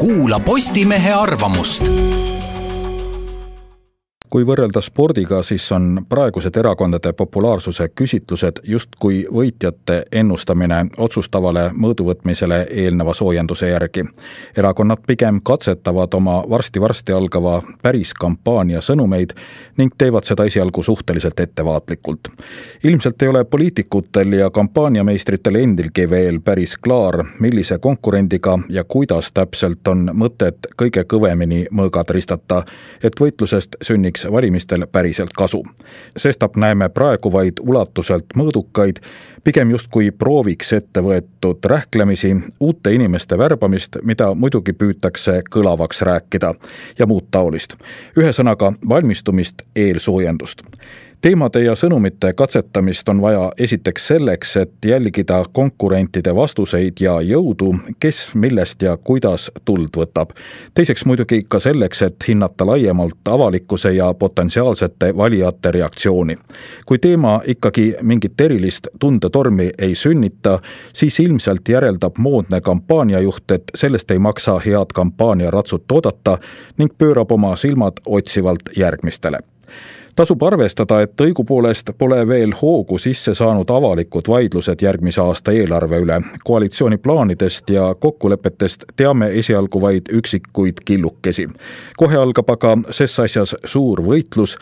kuula Postimehe arvamust kui võrrelda spordiga, siis on praegused erakondade populaarsuse küsitlused justkui võitjate ennustamine otsustavale mõõduvõtmisele eelneva soojenduse järgi. erakonnad pigem katsetavad oma varsti-varsti algava päris kampaania sõnumeid ning teevad seda esialgu suhteliselt ettevaatlikult. ilmselt ei ole poliitikutel ja kampaaniameistritel endilgi veel päris klaar, millise konkurendiga ja kuidas täpselt on mõtet kõige kõvemini mõõgad ristata, et võitlusest sünniks sünniks valimistel päriselt kasu. sestap näeme praegu vaid ulatuselt mõõdukaid, pigem justkui prooviks ette võetud rähklemisi, uute inimeste värbamist, mida muidugi püütakse kõlavaks rääkida ja muud taolist. ühesõnaga valmistumist eelsoojendust teemade ja sõnumite katsetamist on vaja esiteks selleks, et jälgida konkurentide vastuseid ja jõudu, kes millest ja kuidas tuld võtab. teiseks muidugi ka selleks, et hinnata laiemalt avalikkuse ja potentsiaalsete valijate reaktsiooni. kui teema ikkagi mingit erilist tundetormi ei sünnita, siis ilmselt järeldab moodne kampaaniajuht, et sellest ei maksa head kampaaniaratsut oodata ning pöörab oma silmad otsivalt järgmistele tasub arvestada, et õigupoolest pole veel hoogu sisse saanud avalikud vaidlused järgmise aasta eelarve üle. koalitsiooni plaanidest ja kokkulepetest teame esialgu vaid üksikuid killukesi. kohe algab aga ses asjas suur võitlus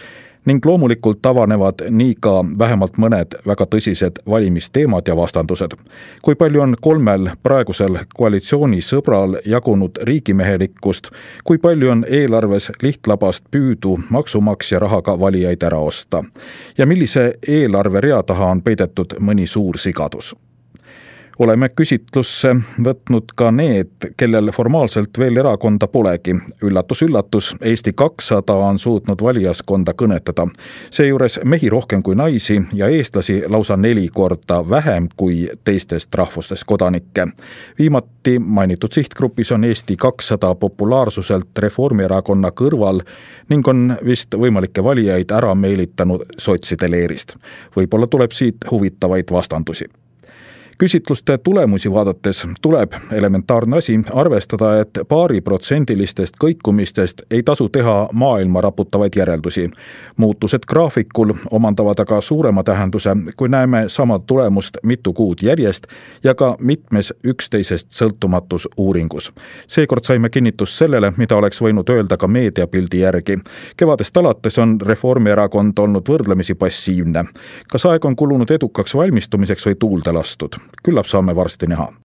ning loomulikult avanevad nii ka vähemalt mõned väga tõsised valimisteemad ja vastandused. kui palju on kolmel praegusel koalitsioonisõbral jagunud riigimehelikkust, kui palju on eelarves lihtlabast püüdu maksumaksja rahaga valijaid ära osta ja millise eelarverea taha on peidetud mõni suur sigadus oleme küsitlusse võtnud ka need, kellel formaalselt veel erakonda polegi. üllatus-üllatus, Eesti kakssada on suutnud valijaskonda kõnetada. seejuures mehi rohkem kui naisi ja eestlasi lausa neli korda vähem kui teistest rahvustest kodanikke. viimati mainitud sihtgrupis on Eesti kakssada populaarsuselt Reformierakonna kõrval ning on vist võimalikke valijaid ära meelitanud sotside leerist. võib-olla tuleb siit huvitavaid vastandusi küsitluste tulemusi vaadates tuleb elementaarne asi arvestada, et paariprotsendilistest kõikumistest ei tasu teha maailma raputavaid järeldusi. muutused graafikul omandavad aga suurema tähenduse, kui näeme sama tulemust mitu kuud järjest ja ka mitmes üksteisest sõltumatus uuringus. seekord saime kinnitust sellele, mida oleks võinud öelda ka meediapildi järgi. kevadest alates on Reformierakond olnud võrdlemisi passiivne. kas aeg on kulunud edukaks valmistumiseks või tuulde lastud? Küllap saame varsti näha